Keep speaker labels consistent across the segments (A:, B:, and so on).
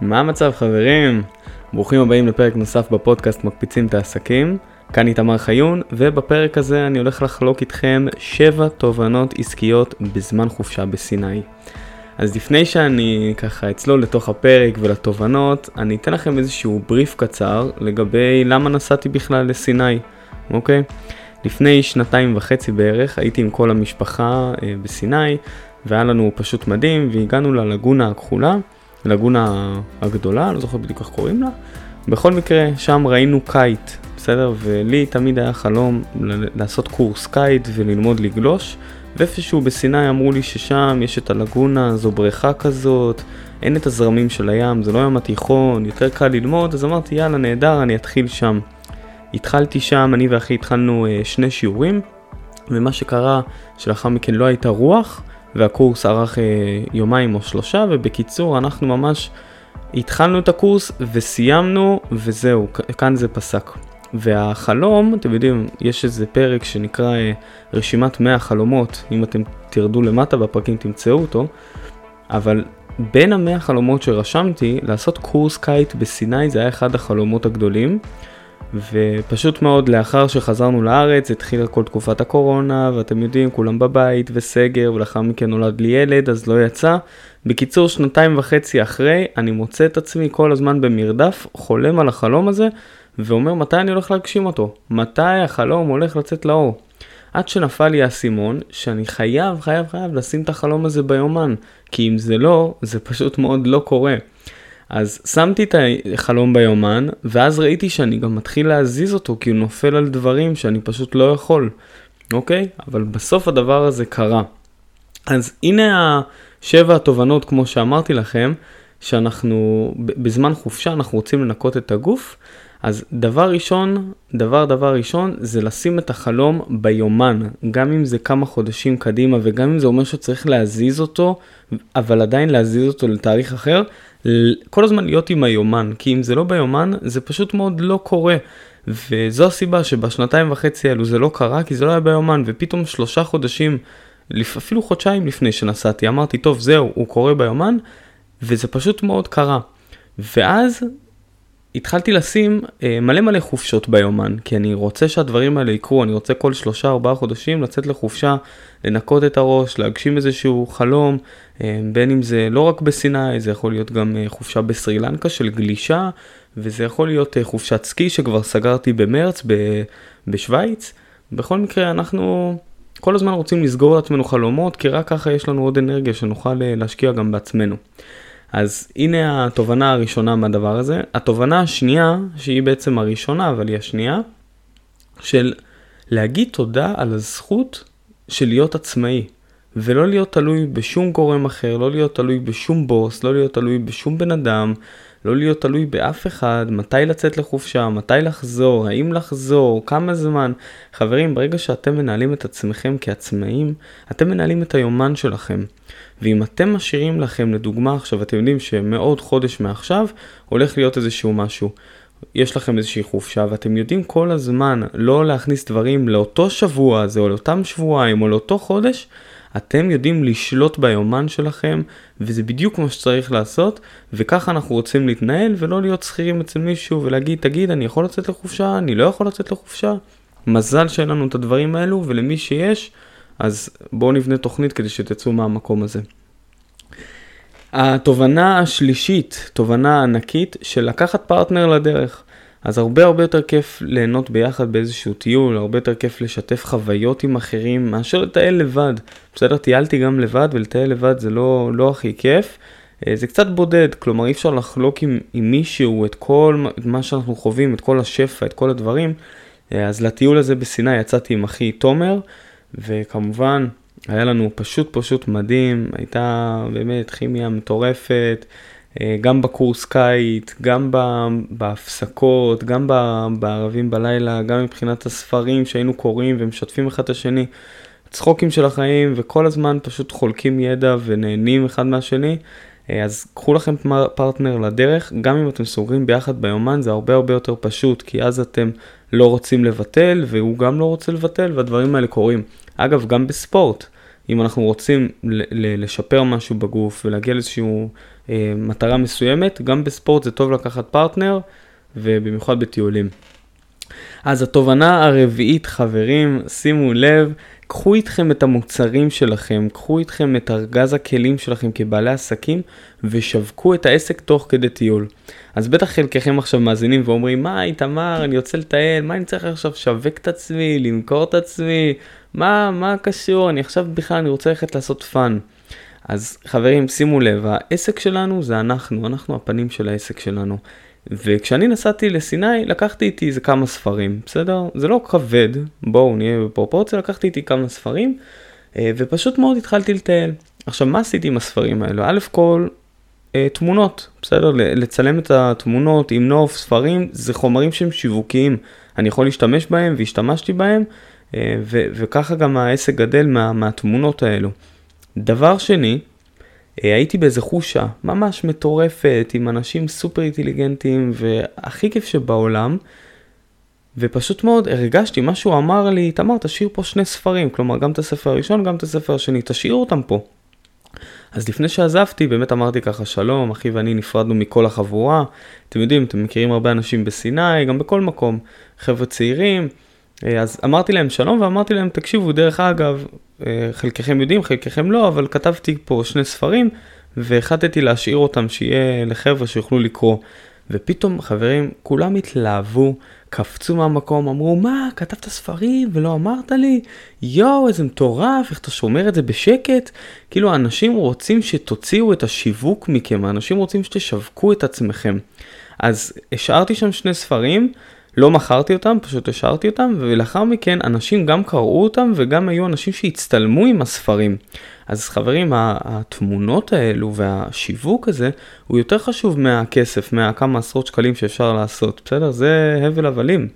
A: מה המצב חברים? ברוכים הבאים לפרק נוסף בפודקאסט מקפיצים את העסקים. כאן איתמר חיון, ובפרק הזה אני הולך לחלוק איתכם 7 תובנות עסקיות בזמן חופשה בסיני. אז לפני שאני ככה אצלול לתוך הפרק ולתובנות, אני אתן לכם איזשהו בריף קצר לגבי למה נסעתי בכלל לסיני, אוקיי? לפני שנתיים וחצי בערך הייתי עם כל המשפחה אה, בסיני, והיה לנו פשוט מדהים, והגענו ללגונה הכחולה. לגונה הגדולה, לא זוכר בדיוק איך קוראים לה. בכל מקרה, שם ראינו קייט, בסדר? ולי תמיד היה חלום לעשות קורס קייט וללמוד לגלוש. ואיפשהו בסיני אמרו לי ששם יש את הלגונה, זו בריכה כזאת, אין את הזרמים של הים, זה לא ים התיכון, יותר קל ללמוד, אז אמרתי יאללה נהדר, אני אתחיל שם. התחלתי שם, אני ואחי התחלנו אה, שני שיעורים, ומה שקרה שלאחר מכן לא הייתה רוח, והקורס ארך אה, יומיים או שלושה, ובקיצור, אנחנו ממש התחלנו את הקורס וסיימנו, וזהו, כאן זה פסק. והחלום, אתם יודעים, יש איזה פרק שנקרא אה, רשימת 100 חלומות, אם אתם תרדו למטה בפרקים תמצאו אותו, אבל בין המאה חלומות שרשמתי, לעשות קורס קיץ בסיני זה היה אחד החלומות הגדולים. ופשוט מאוד לאחר שחזרנו לארץ התחילה כל תקופת הקורונה ואתם יודעים כולם בבית וסגר ולאחר מכן נולד לי ילד אז לא יצא. בקיצור שנתיים וחצי אחרי אני מוצא את עצמי כל הזמן במרדף חולם על החלום הזה ואומר מתי אני הולך להגשים אותו מתי החלום הולך לצאת לאור. עד שנפל לי האסימון שאני חייב חייב חייב לשים את החלום הזה ביומן כי אם זה לא זה פשוט מאוד לא קורה. אז שמתי את החלום ביומן, ואז ראיתי שאני גם מתחיל להזיז אותו, כי הוא נופל על דברים שאני פשוט לא יכול, אוקיי? אבל בסוף הדבר הזה קרה. אז הנה השבע התובנות, כמו שאמרתי לכם, שאנחנו בזמן חופשה אנחנו רוצים לנקות את הגוף, אז דבר ראשון, דבר דבר ראשון, זה לשים את החלום ביומן, גם אם זה כמה חודשים קדימה וגם אם זה אומר שצריך להזיז אותו, אבל עדיין להזיז אותו לתאריך אחר, כל הזמן להיות עם היומן, כי אם זה לא ביומן, זה פשוט מאוד לא קורה. וזו הסיבה שבשנתיים וחצי האלו זה לא קרה, כי זה לא היה ביומן, ופתאום שלושה חודשים, אפילו חודשיים לפני שנסעתי, אמרתי, טוב, זהו, הוא קורה ביומן, וזה פשוט מאוד קרה. ואז התחלתי לשים אה, מלא מלא חופשות ביומן, כי אני רוצה שהדברים האלה יקרו, אני רוצה כל שלושה ארבעה חודשים לצאת לחופשה, לנקות את הראש, להגשים איזשהו חלום, אה, בין אם זה לא רק בסיני, זה יכול להיות גם אה, חופשה בסרי לנקה של גלישה, וזה יכול להיות אה, חופשת סקי שכבר סגרתי במרץ ב- בשוויץ. בכל מקרה, אנחנו כל הזמן רוצים לסגור לעצמנו חלומות, כי רק ככה יש לנו עוד אנרגיה שנוכל אה, להשקיע גם בעצמנו. אז הנה התובנה הראשונה מהדבר הזה. התובנה השנייה, שהיא בעצם הראשונה, אבל היא השנייה, של להגיד תודה על הזכות של להיות עצמאי, ולא להיות תלוי בשום גורם אחר, לא להיות תלוי בשום בוס, לא להיות תלוי בשום בן אדם, לא להיות תלוי באף אחד, מתי לצאת לחופשה, מתי לחזור, האם לחזור, כמה זמן. חברים, ברגע שאתם מנהלים את עצמכם כעצמאים, אתם מנהלים את היומן שלכם. ואם אתם משאירים לכם, לדוגמה עכשיו, אתם יודעים שמעוד חודש מעכשיו הולך להיות איזשהו משהו. יש לכם איזושהי חופשה ואתם יודעים כל הזמן לא להכניס דברים לאותו שבוע הזה או לאותם שבועיים או לאותו חודש, אתם יודעים לשלוט ביומן שלכם וזה בדיוק מה שצריך לעשות וככה אנחנו רוצים להתנהל ולא להיות שכירים אצל מישהו ולהגיד תגיד אני יכול לצאת לחופשה אני לא יכול לצאת לחופשה מזל שאין לנו את הדברים האלו ולמי שיש אז בואו נבנה תוכנית כדי שתצאו מהמקום הזה. התובנה השלישית, תובנה ענקית של לקחת פרטנר לדרך. אז הרבה הרבה יותר כיף ליהנות ביחד באיזשהו טיול, הרבה יותר כיף לשתף חוויות עם אחרים מאשר לטייל לבד. בסדר, טיילתי גם לבד ולטייל לבד זה לא, לא הכי כיף. אה, זה קצת בודד, כלומר אי אפשר לחלוק עם, עם מישהו את כל מה שאנחנו חווים, את כל השפע, את כל הדברים. אה, אז לטיול הזה בסיני יצאתי עם אחי תומר, וכמובן היה לנו פשוט פשוט מדהים, הייתה באמת כימיה מטורפת. אה, גם בקורס קיץ, גם בהפסקות, גם בערבים בלילה, גם מבחינת הספרים שהיינו קוראים ומשתפים אחד את השני. צחוקים של החיים וכל הזמן פשוט חולקים ידע ונהנים אחד מהשני. אה, אז קחו לכם פרטנר לדרך, גם אם אתם סוגרים ביחד ביומן זה הרבה הרבה יותר פשוט, כי אז אתם לא רוצים לבטל והוא גם לא רוצה לבטל והדברים האלה קורים. אגב, גם בספורט, אם אנחנו רוצים לשפר משהו בגוף ולהגיע לאיזושהי אה, מטרה מסוימת, גם בספורט זה טוב לקחת פרטנר ובמיוחד בטיולים. אז התובנה הרביעית, חברים, שימו לב, קחו איתכם את המוצרים שלכם, קחו איתכם את ארגז הכלים שלכם כבעלי עסקים ושווקו את העסק תוך כדי טיול. אז בטח חלקכם עכשיו מאזינים ואומרים, מה איתמר, אני יוצא לטייל, מה אני צריך עכשיו לשווק את עצמי, למכור את עצמי, מה, מה קשור, אני עכשיו בכלל, אני רוצה ללכת לעשות fun. אז חברים, שימו לב, העסק שלנו זה אנחנו, אנחנו הפנים של העסק שלנו. וכשאני נסעתי לסיני, לקחתי איתי איזה כמה ספרים, בסדר? זה לא כבד, בואו נהיה בפרופורציה, לקחתי איתי כמה ספרים, אה, ופשוט מאוד התחלתי לטייל. עכשיו, מה עשיתי עם הספרים האלו? א' כל, אה, תמונות, בסדר? לצלם את התמונות עם נוף, ספרים, זה חומרים שהם שיווקיים. אני יכול להשתמש בהם, והשתמשתי בהם, אה, וככה גם העסק גדל מה- מהתמונות האלו. דבר שני, אה, הייתי באיזה חושה ממש מטורפת עם אנשים סופר אינטליגנטים והכי כיף שבעולם. ופשוט מאוד הרגשתי, מה שהוא אמר לי, תמר תשאיר פה שני ספרים, כלומר גם את הספר הראשון, גם את הספר השני, תשאיר אותם פה. אז לפני שעזבתי, באמת אמרתי ככה, שלום, אחי ואני נפרדנו מכל החבורה. אתם יודעים, אתם מכירים הרבה אנשים בסיני, גם בכל מקום, חבר'ה צעירים. אה, אז אמרתי להם שלום ואמרתי להם, תקשיבו, דרך אגב, אה, חלקכם יודעים, חלקכם לא, אבל כתבתי פה שני ספרים והחלטתי להשאיר אותם שיהיה לחבר'ה שיוכלו לקרוא. ופתאום חברים, כולם התלהבו, קפצו מהמקום, אמרו, מה, כתבת ספרים ולא אמרת לי? יואו, איזה מטורף, איך אתה שומר את זה בשקט? כאילו, אנשים רוצים שתוציאו את השיווק מכם, אנשים רוצים שתשווקו את עצמכם. אז השארתי שם שני ספרים. לא מכרתי אותם, פשוט השארתי אותם, ולאחר מכן אנשים גם קראו אותם וגם היו אנשים שהצטלמו עם הספרים. אז חברים, התמונות האלו והשיווק הזה הוא יותר חשוב מהכסף, מהכמה עשרות שקלים שאפשר לעשות, בסדר? זה הבל הבלים.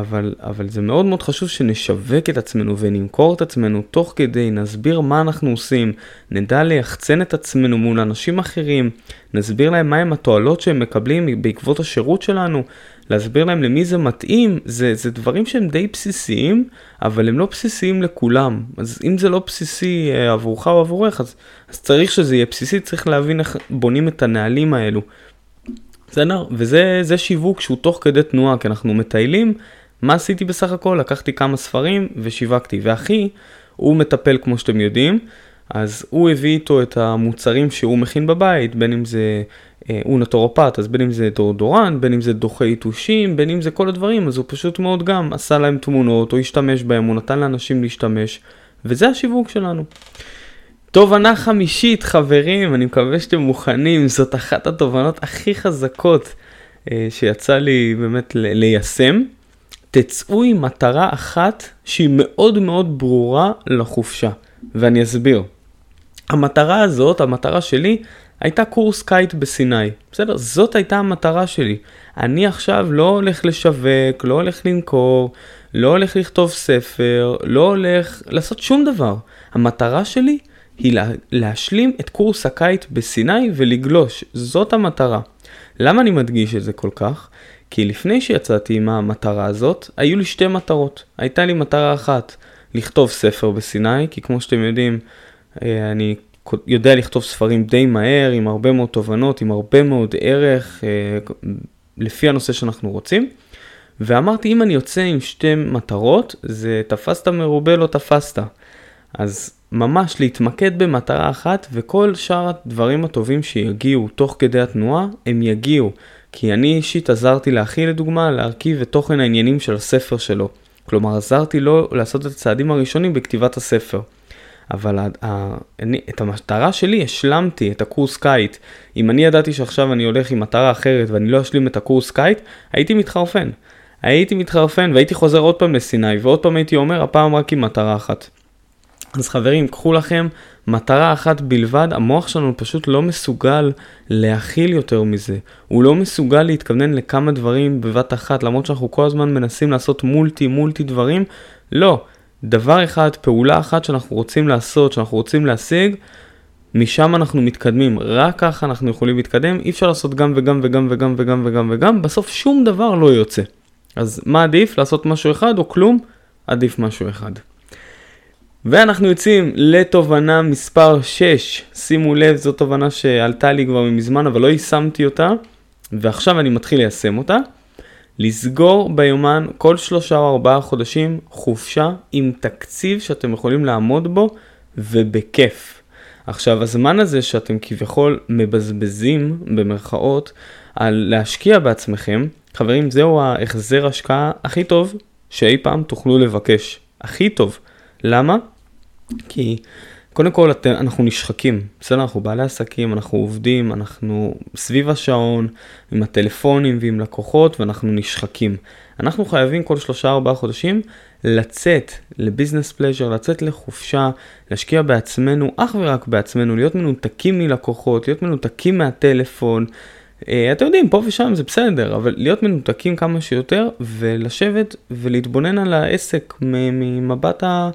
A: אבל, אבל זה מאוד מאוד חשוב שנשווק את עצמנו ונמכור את עצמנו תוך כדי, נסביר מה אנחנו עושים, נדע ליחצן את עצמנו מול אנשים אחרים, נסביר להם מהם התועלות שהם מקבלים בעקבות השירות שלנו, להסביר להם למי זה מתאים, זה, זה דברים שהם די בסיסיים, אבל הם לא בסיסיים לכולם. אז אם זה לא בסיסי אה, עבורך או עבורך, אז, אז צריך שזה יהיה בסיסי, צריך להבין איך בונים את הנהלים האלו. בסדר? וזה שיווק שהוא תוך כדי תנועה, כי אנחנו מטיילים. מה עשיתי בסך הכל? לקחתי כמה ספרים ושיווקתי. ואחי, הוא מטפל כמו שאתם יודעים, אז הוא הביא איתו את המוצרים שהוא מכין בבית, בין אם זה אה, הוא נטורופט, אז בין אם זה דורדורן, בין אם זה דוחה יתושים, בין אם זה כל הדברים, אז הוא פשוט מאוד גם עשה להם תמונות, או השתמש בהם, הוא נתן לאנשים להשתמש, וזה השיווק שלנו. תובנה חמישית, חברים, אני מקווה שאתם מוכנים, זאת אחת התובנות הכי חזקות אה, שיצא לי באמת ליישם. תצאו עם מטרה אחת שהיא מאוד מאוד ברורה לחופשה, ואני אסביר. המטרה הזאת, המטרה שלי, הייתה קורס קיץ בסיני. בסדר? זאת הייתה המטרה שלי. אני עכשיו לא הולך לשווק, לא הולך למכור, לא הולך לכתוב ספר, לא הולך לעשות שום דבר. המטרה שלי היא לה, להשלים את קורס הקיץ בסיני ולגלוש. זאת המטרה. למה אני מדגיש את זה כל כך? כי לפני שיצאתי עם המטרה הזאת, היו לי שתי מטרות. הייתה לי מטרה אחת, לכתוב ספר בסיני, כי כמו שאתם יודעים, אה, אני יודע לכתוב ספרים די מהר, עם הרבה מאוד תובנות, עם הרבה מאוד ערך, אה, לפי הנושא שאנחנו רוצים. ואמרתי, אם אני יוצא עם שתי מטרות, זה תפסת מרובה לא תפסת. אז ממש להתמקד במטרה אחת, וכל שאר הדברים הטובים שיגיעו תוך כדי התנועה, הם יגיעו. כי אני אישית עזרתי לאחי לדוגמה להרכיב את תוכן העניינים של הספר שלו. כלומר, עזרתי לו לעשות את הצעדים הראשונים בכתיבת הספר. אבל אני, את המטרה שלי השלמתי, את הקורס קיץ. אם אני ידעתי שעכשיו אני הולך עם מטרה אחרת ואני לא אשלים את הקורס קיץ, הייתי מתחרפן. הייתי מתחרפן והייתי חוזר עוד פעם לסיני ועוד פעם הייתי אומר, הפעם רק עם מטרה אחת. אז חברים, קחו לכם מטרה אחת בלבד, המוח שלנו פשוט לא מסוגל להכיל יותר מזה. הוא לא מסוגל להתכוונן לכמה דברים בבת אחת, למרות שאנחנו כל הזמן מנסים לעשות מולטי מולטי דברים. לא, דבר אחד, פעולה אחת שאנחנו רוצים לעשות, שאנחנו רוצים להשיג, משם אנחנו מתקדמים, רק ככה אנחנו יכולים להתקדם, אי אפשר לעשות גם וגם וגם וגם וגם וגם וגם, בסוף שום דבר לא יוצא. אז מה עדיף, לעשות משהו אחד או כלום? עדיף משהו אחד. ואנחנו יוצאים לתובנה מספר 6. שימו לב, זו תובנה שעלתה לי כבר מזמן, אבל לא יישמתי אותה, ועכשיו אני מתחיל ליישם אותה. לסגור ביומן כל שלושה או ארבעה חודשים חופשה עם תקציב שאתם יכולים לעמוד בו ובכיף. עכשיו, הזמן הזה שאתם כביכול מבזבזים, במרכאות, על להשקיע בעצמכם, חברים, זהו ההחזר השקעה הכי טוב שאי פעם תוכלו לבקש. הכי טוב. למה? כי קודם כל את, אנחנו נשחקים, בסדר? אנחנו בעלי עסקים, אנחנו עובדים, אנחנו סביב השעון, עם הטלפונים ועם לקוחות, ואנחנו נשחקים. אנחנו חייבים כל שלושה ארבעה חודשים לצאת לביזנס פלז'ר, לצאת לחופשה, להשקיע בעצמנו, אך ורק בעצמנו, להיות מנותקים מלקוחות, להיות מנותקים מהטלפון. אה, אתם יודעים, פה ושם זה בסדר, אבל להיות מנותקים כמה שיותר ולשבת ולהתבונן על העסק ממבט ה...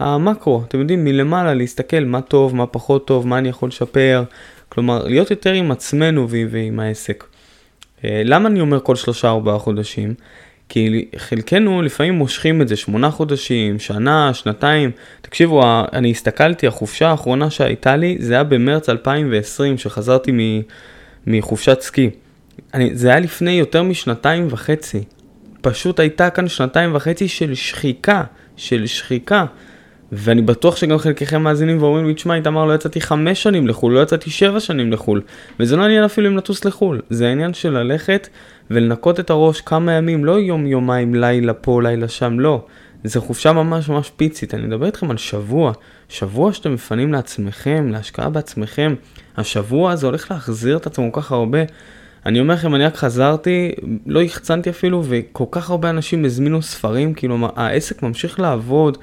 A: המקרו, אתם יודעים, מלמעלה להסתכל מה טוב, מה פחות טוב, מה אני יכול לשפר, כלומר, להיות יותר עם עצמנו ועם העסק. אה, למה אני אומר כל שלושה ארבעה חודשים? כי חלקנו לפעמים מושכים את זה שמונה חודשים, שנה, שנתיים. תקשיבו, אני הסתכלתי, החופשה האחרונה שהייתה לי, זה היה במרץ 2020, שחזרתי מחופשת סקי. אני, זה היה לפני יותר משנתיים וחצי. פשוט הייתה כאן שנתיים וחצי של שחיקה, של שחיקה. ואני בטוח שגם חלקכם מאזינים ואומרים לי, תשמע, איתמר, לא יצאתי חמש שנים לחו"ל, לא יצאתי שבע שנים לחו"ל. וזה לא עניין אפילו אם לטוס לחו"ל, זה העניין של ללכת ולנקות את הראש כמה ימים, לא יום, יומיים, לילה פה, לילה שם, לא. זה חופשה ממש ממש פיצית, אני מדבר איתכם על שבוע. שבוע שאתם מפנים לעצמכם, להשקעה בעצמכם. השבוע הזה הולך להחזיר את עצמו כל כך הרבה. אני אומר לכם, אני רק חזרתי, לא החצנתי אפילו, וכל כך הרבה אנשים הזמינו ספרים, כאילו העסק ממשיך לעבוד.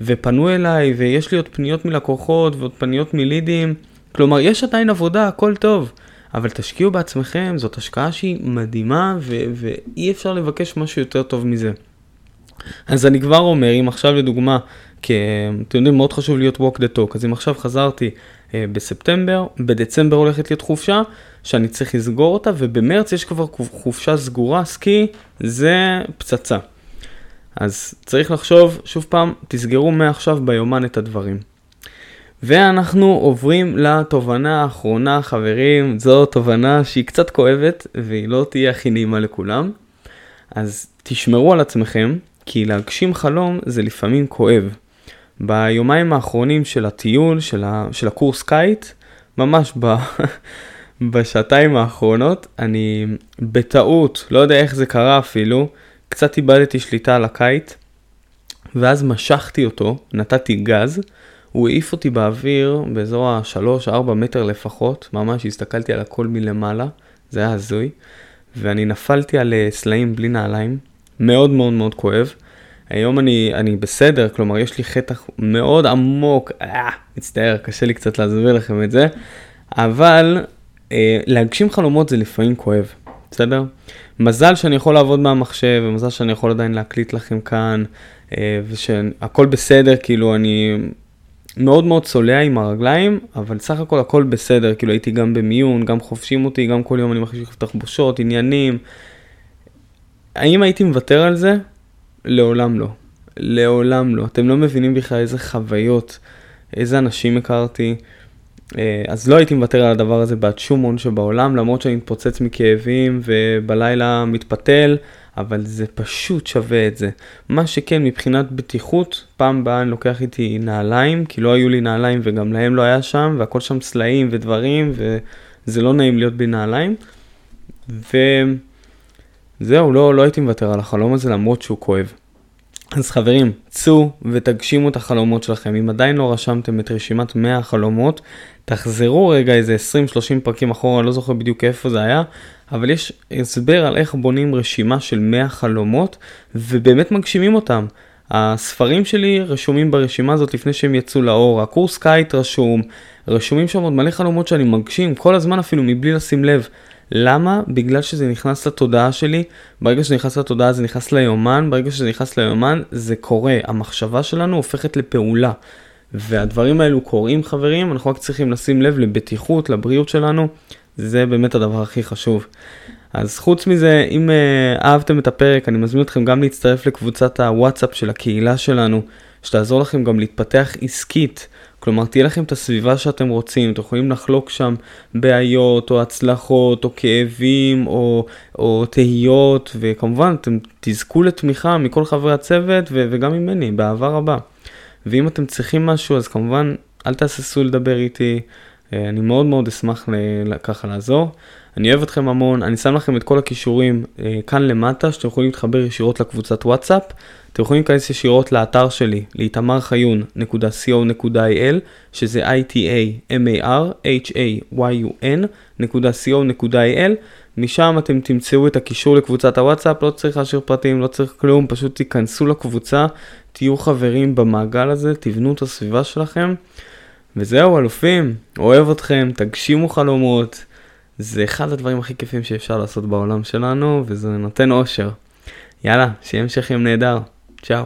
A: ופנו אליי, ויש לי עוד פניות מלקוחות ועוד פניות מלידים. כלומר, יש עדיין עבודה, הכל טוב. אבל תשקיעו בעצמכם, זאת השקעה שהיא מדהימה, ו- ואי אפשר לבקש משהו יותר טוב מזה. אז אני כבר אומר, אם עכשיו לדוגמה, כי אתם יודעים, מאוד חשוב להיות walk the talk, אז אם עכשיו חזרתי אה, בספטמבר, בדצמבר הולכת להיות חופשה, שאני צריך לסגור אותה, ובמרץ יש כבר חופשה סגורה, סקי, זה פצצה. אז צריך לחשוב, שוב פעם, תסגרו מעכשיו ביומן את הדברים. ואנחנו עוברים לתובנה האחרונה, חברים, זו תובנה שהיא קצת כואבת, והיא לא תהיה הכי נעימה לכולם. אז תשמרו על עצמכם, כי להגשים חלום זה לפעמים כואב. ביומיים האחרונים של הטיול, של, ה... של הקורס קיץ, ממש ב... בשעתיים האחרונות, אני בטעות, לא יודע איך זה קרה אפילו, קצת איבדתי שליטה על הקיט, ואז משכתי אותו, נתתי גז, הוא העיף אותי באוויר באזור ה-3-4 מטר לפחות, ממש הסתכלתי על הכל מלמעלה, זה היה הזוי, ואני נפלתי על אה, סלעים בלי נעליים, מאוד מאוד מאוד כואב. היום אני, אני בסדר, כלומר יש לי חטח מאוד עמוק, אה, מצטער, קשה לי קצת להסביר לכם את זה, אבל אה, להגשים חלומות זה לפעמים כואב, בסדר? מזל שאני יכול לעבוד מהמחשב, ומזל שאני יכול עדיין להקליט לכם כאן, אה, ושהכל בסדר, כאילו אני מאוד מאוד צולע עם הרגליים, אבל סך הכל הכל בסדר, כאילו הייתי גם במיון, גם חופשים אותי, גם כל יום אני מחשיב תחבושות, עניינים. האם הייתי מוותר על זה? לעולם לא. לעולם לא. אתם לא מבינים בכלל איזה חוויות, איזה אנשים הכרתי. אה, אז לא הייתי מוותר על הדבר הזה בעד שום הון שבעולם, למרות שאני מתפוצץ מכאבים ובלילה מתפתל, אבל זה פשוט שווה את זה. מה שכן, מבחינת בטיחות, פעם באה אני לוקח איתי נעליים, כי לא היו לי נעליים וגם להם לא היה שם, והכל שם סלעים ודברים, וזה לא נעים להיות בנעליים. וזהו, לא, לא הייתי מוותר על החלום הזה למרות שהוא כואב. אז חברים, צאו ותגשימו את החלומות שלכם. אם עדיין לא רשמתם את רשימת 100 החלומות, תחזרו רגע איזה 20-30 פרקים אחורה, אני לא זוכר בדיוק איפה זה היה, אבל יש הסבר על איך בונים רשימה של 100 חלומות, ובאמת מגשימים אותם. הספרים שלי רשומים ברשימה הזאת לפני שהם יצאו לאור, הקורס קיץ רשום, רשומים שם עוד מלא חלומות שאני מגשים כל הזמן אפילו מבלי לשים לב. למה? בגלל שזה נכנס לתודעה שלי, ברגע שזה נכנס לתודעה זה נכנס ליומן, ברגע שזה נכנס ליומן זה קורה, המחשבה שלנו הופכת לפעולה. והדברים האלו קורים חברים, אנחנו רק צריכים לשים לב לבטיחות, לבריאות שלנו, זה באמת הדבר הכי חשוב. אז חוץ מזה, אם uh, אהבתם את הפרק, אני מזמין אתכם גם להצטרף לקבוצת הוואטסאפ של הקהילה שלנו, שתעזור לכם גם להתפתח עסקית. כלומר, תהיה לכם את הסביבה שאתם רוצים, אתם יכולים לחלוק שם בעיות, או הצלחות, או כאבים, או, או תהיות, וכמובן, אתם תזכו לתמיכה מכל חברי הצוות, ו- וגם ממני, באהבה רבה. ואם אתם צריכים משהו, אז כמובן, אל תהססו לדבר איתי, אה, אני מאוד מאוד אשמח ככה לעזור. אני אוהב אתכם המון, אני שם לכם את כל הכישורים אה, כאן למטה, שאתם יכולים להתחבר ישירות לקבוצת וואטסאפ. אתם יכולים להיכנס ישירות לאתר שלי, לאיתמרחיון.co.il, שזה i-t-a-m-a-r-h-a-y-u-n.co.il. משם אתם תמצאו את הקישור לקבוצת הוואטסאפ, לא צריך להשאיר פרטים, לא צריך כלום, פשוט תיכנסו לקבוצה, תהיו חברים במעגל הזה, תבנו את הסביבה שלכם. וזהו, אלופים, אוהב אתכם, תגשימו חלומות. זה אחד הדברים הכי כיפים שאפשר לעשות בעולם שלנו, וזה נותן אושר. יאללה, שיהיה המשך יום נהדר. צ'או.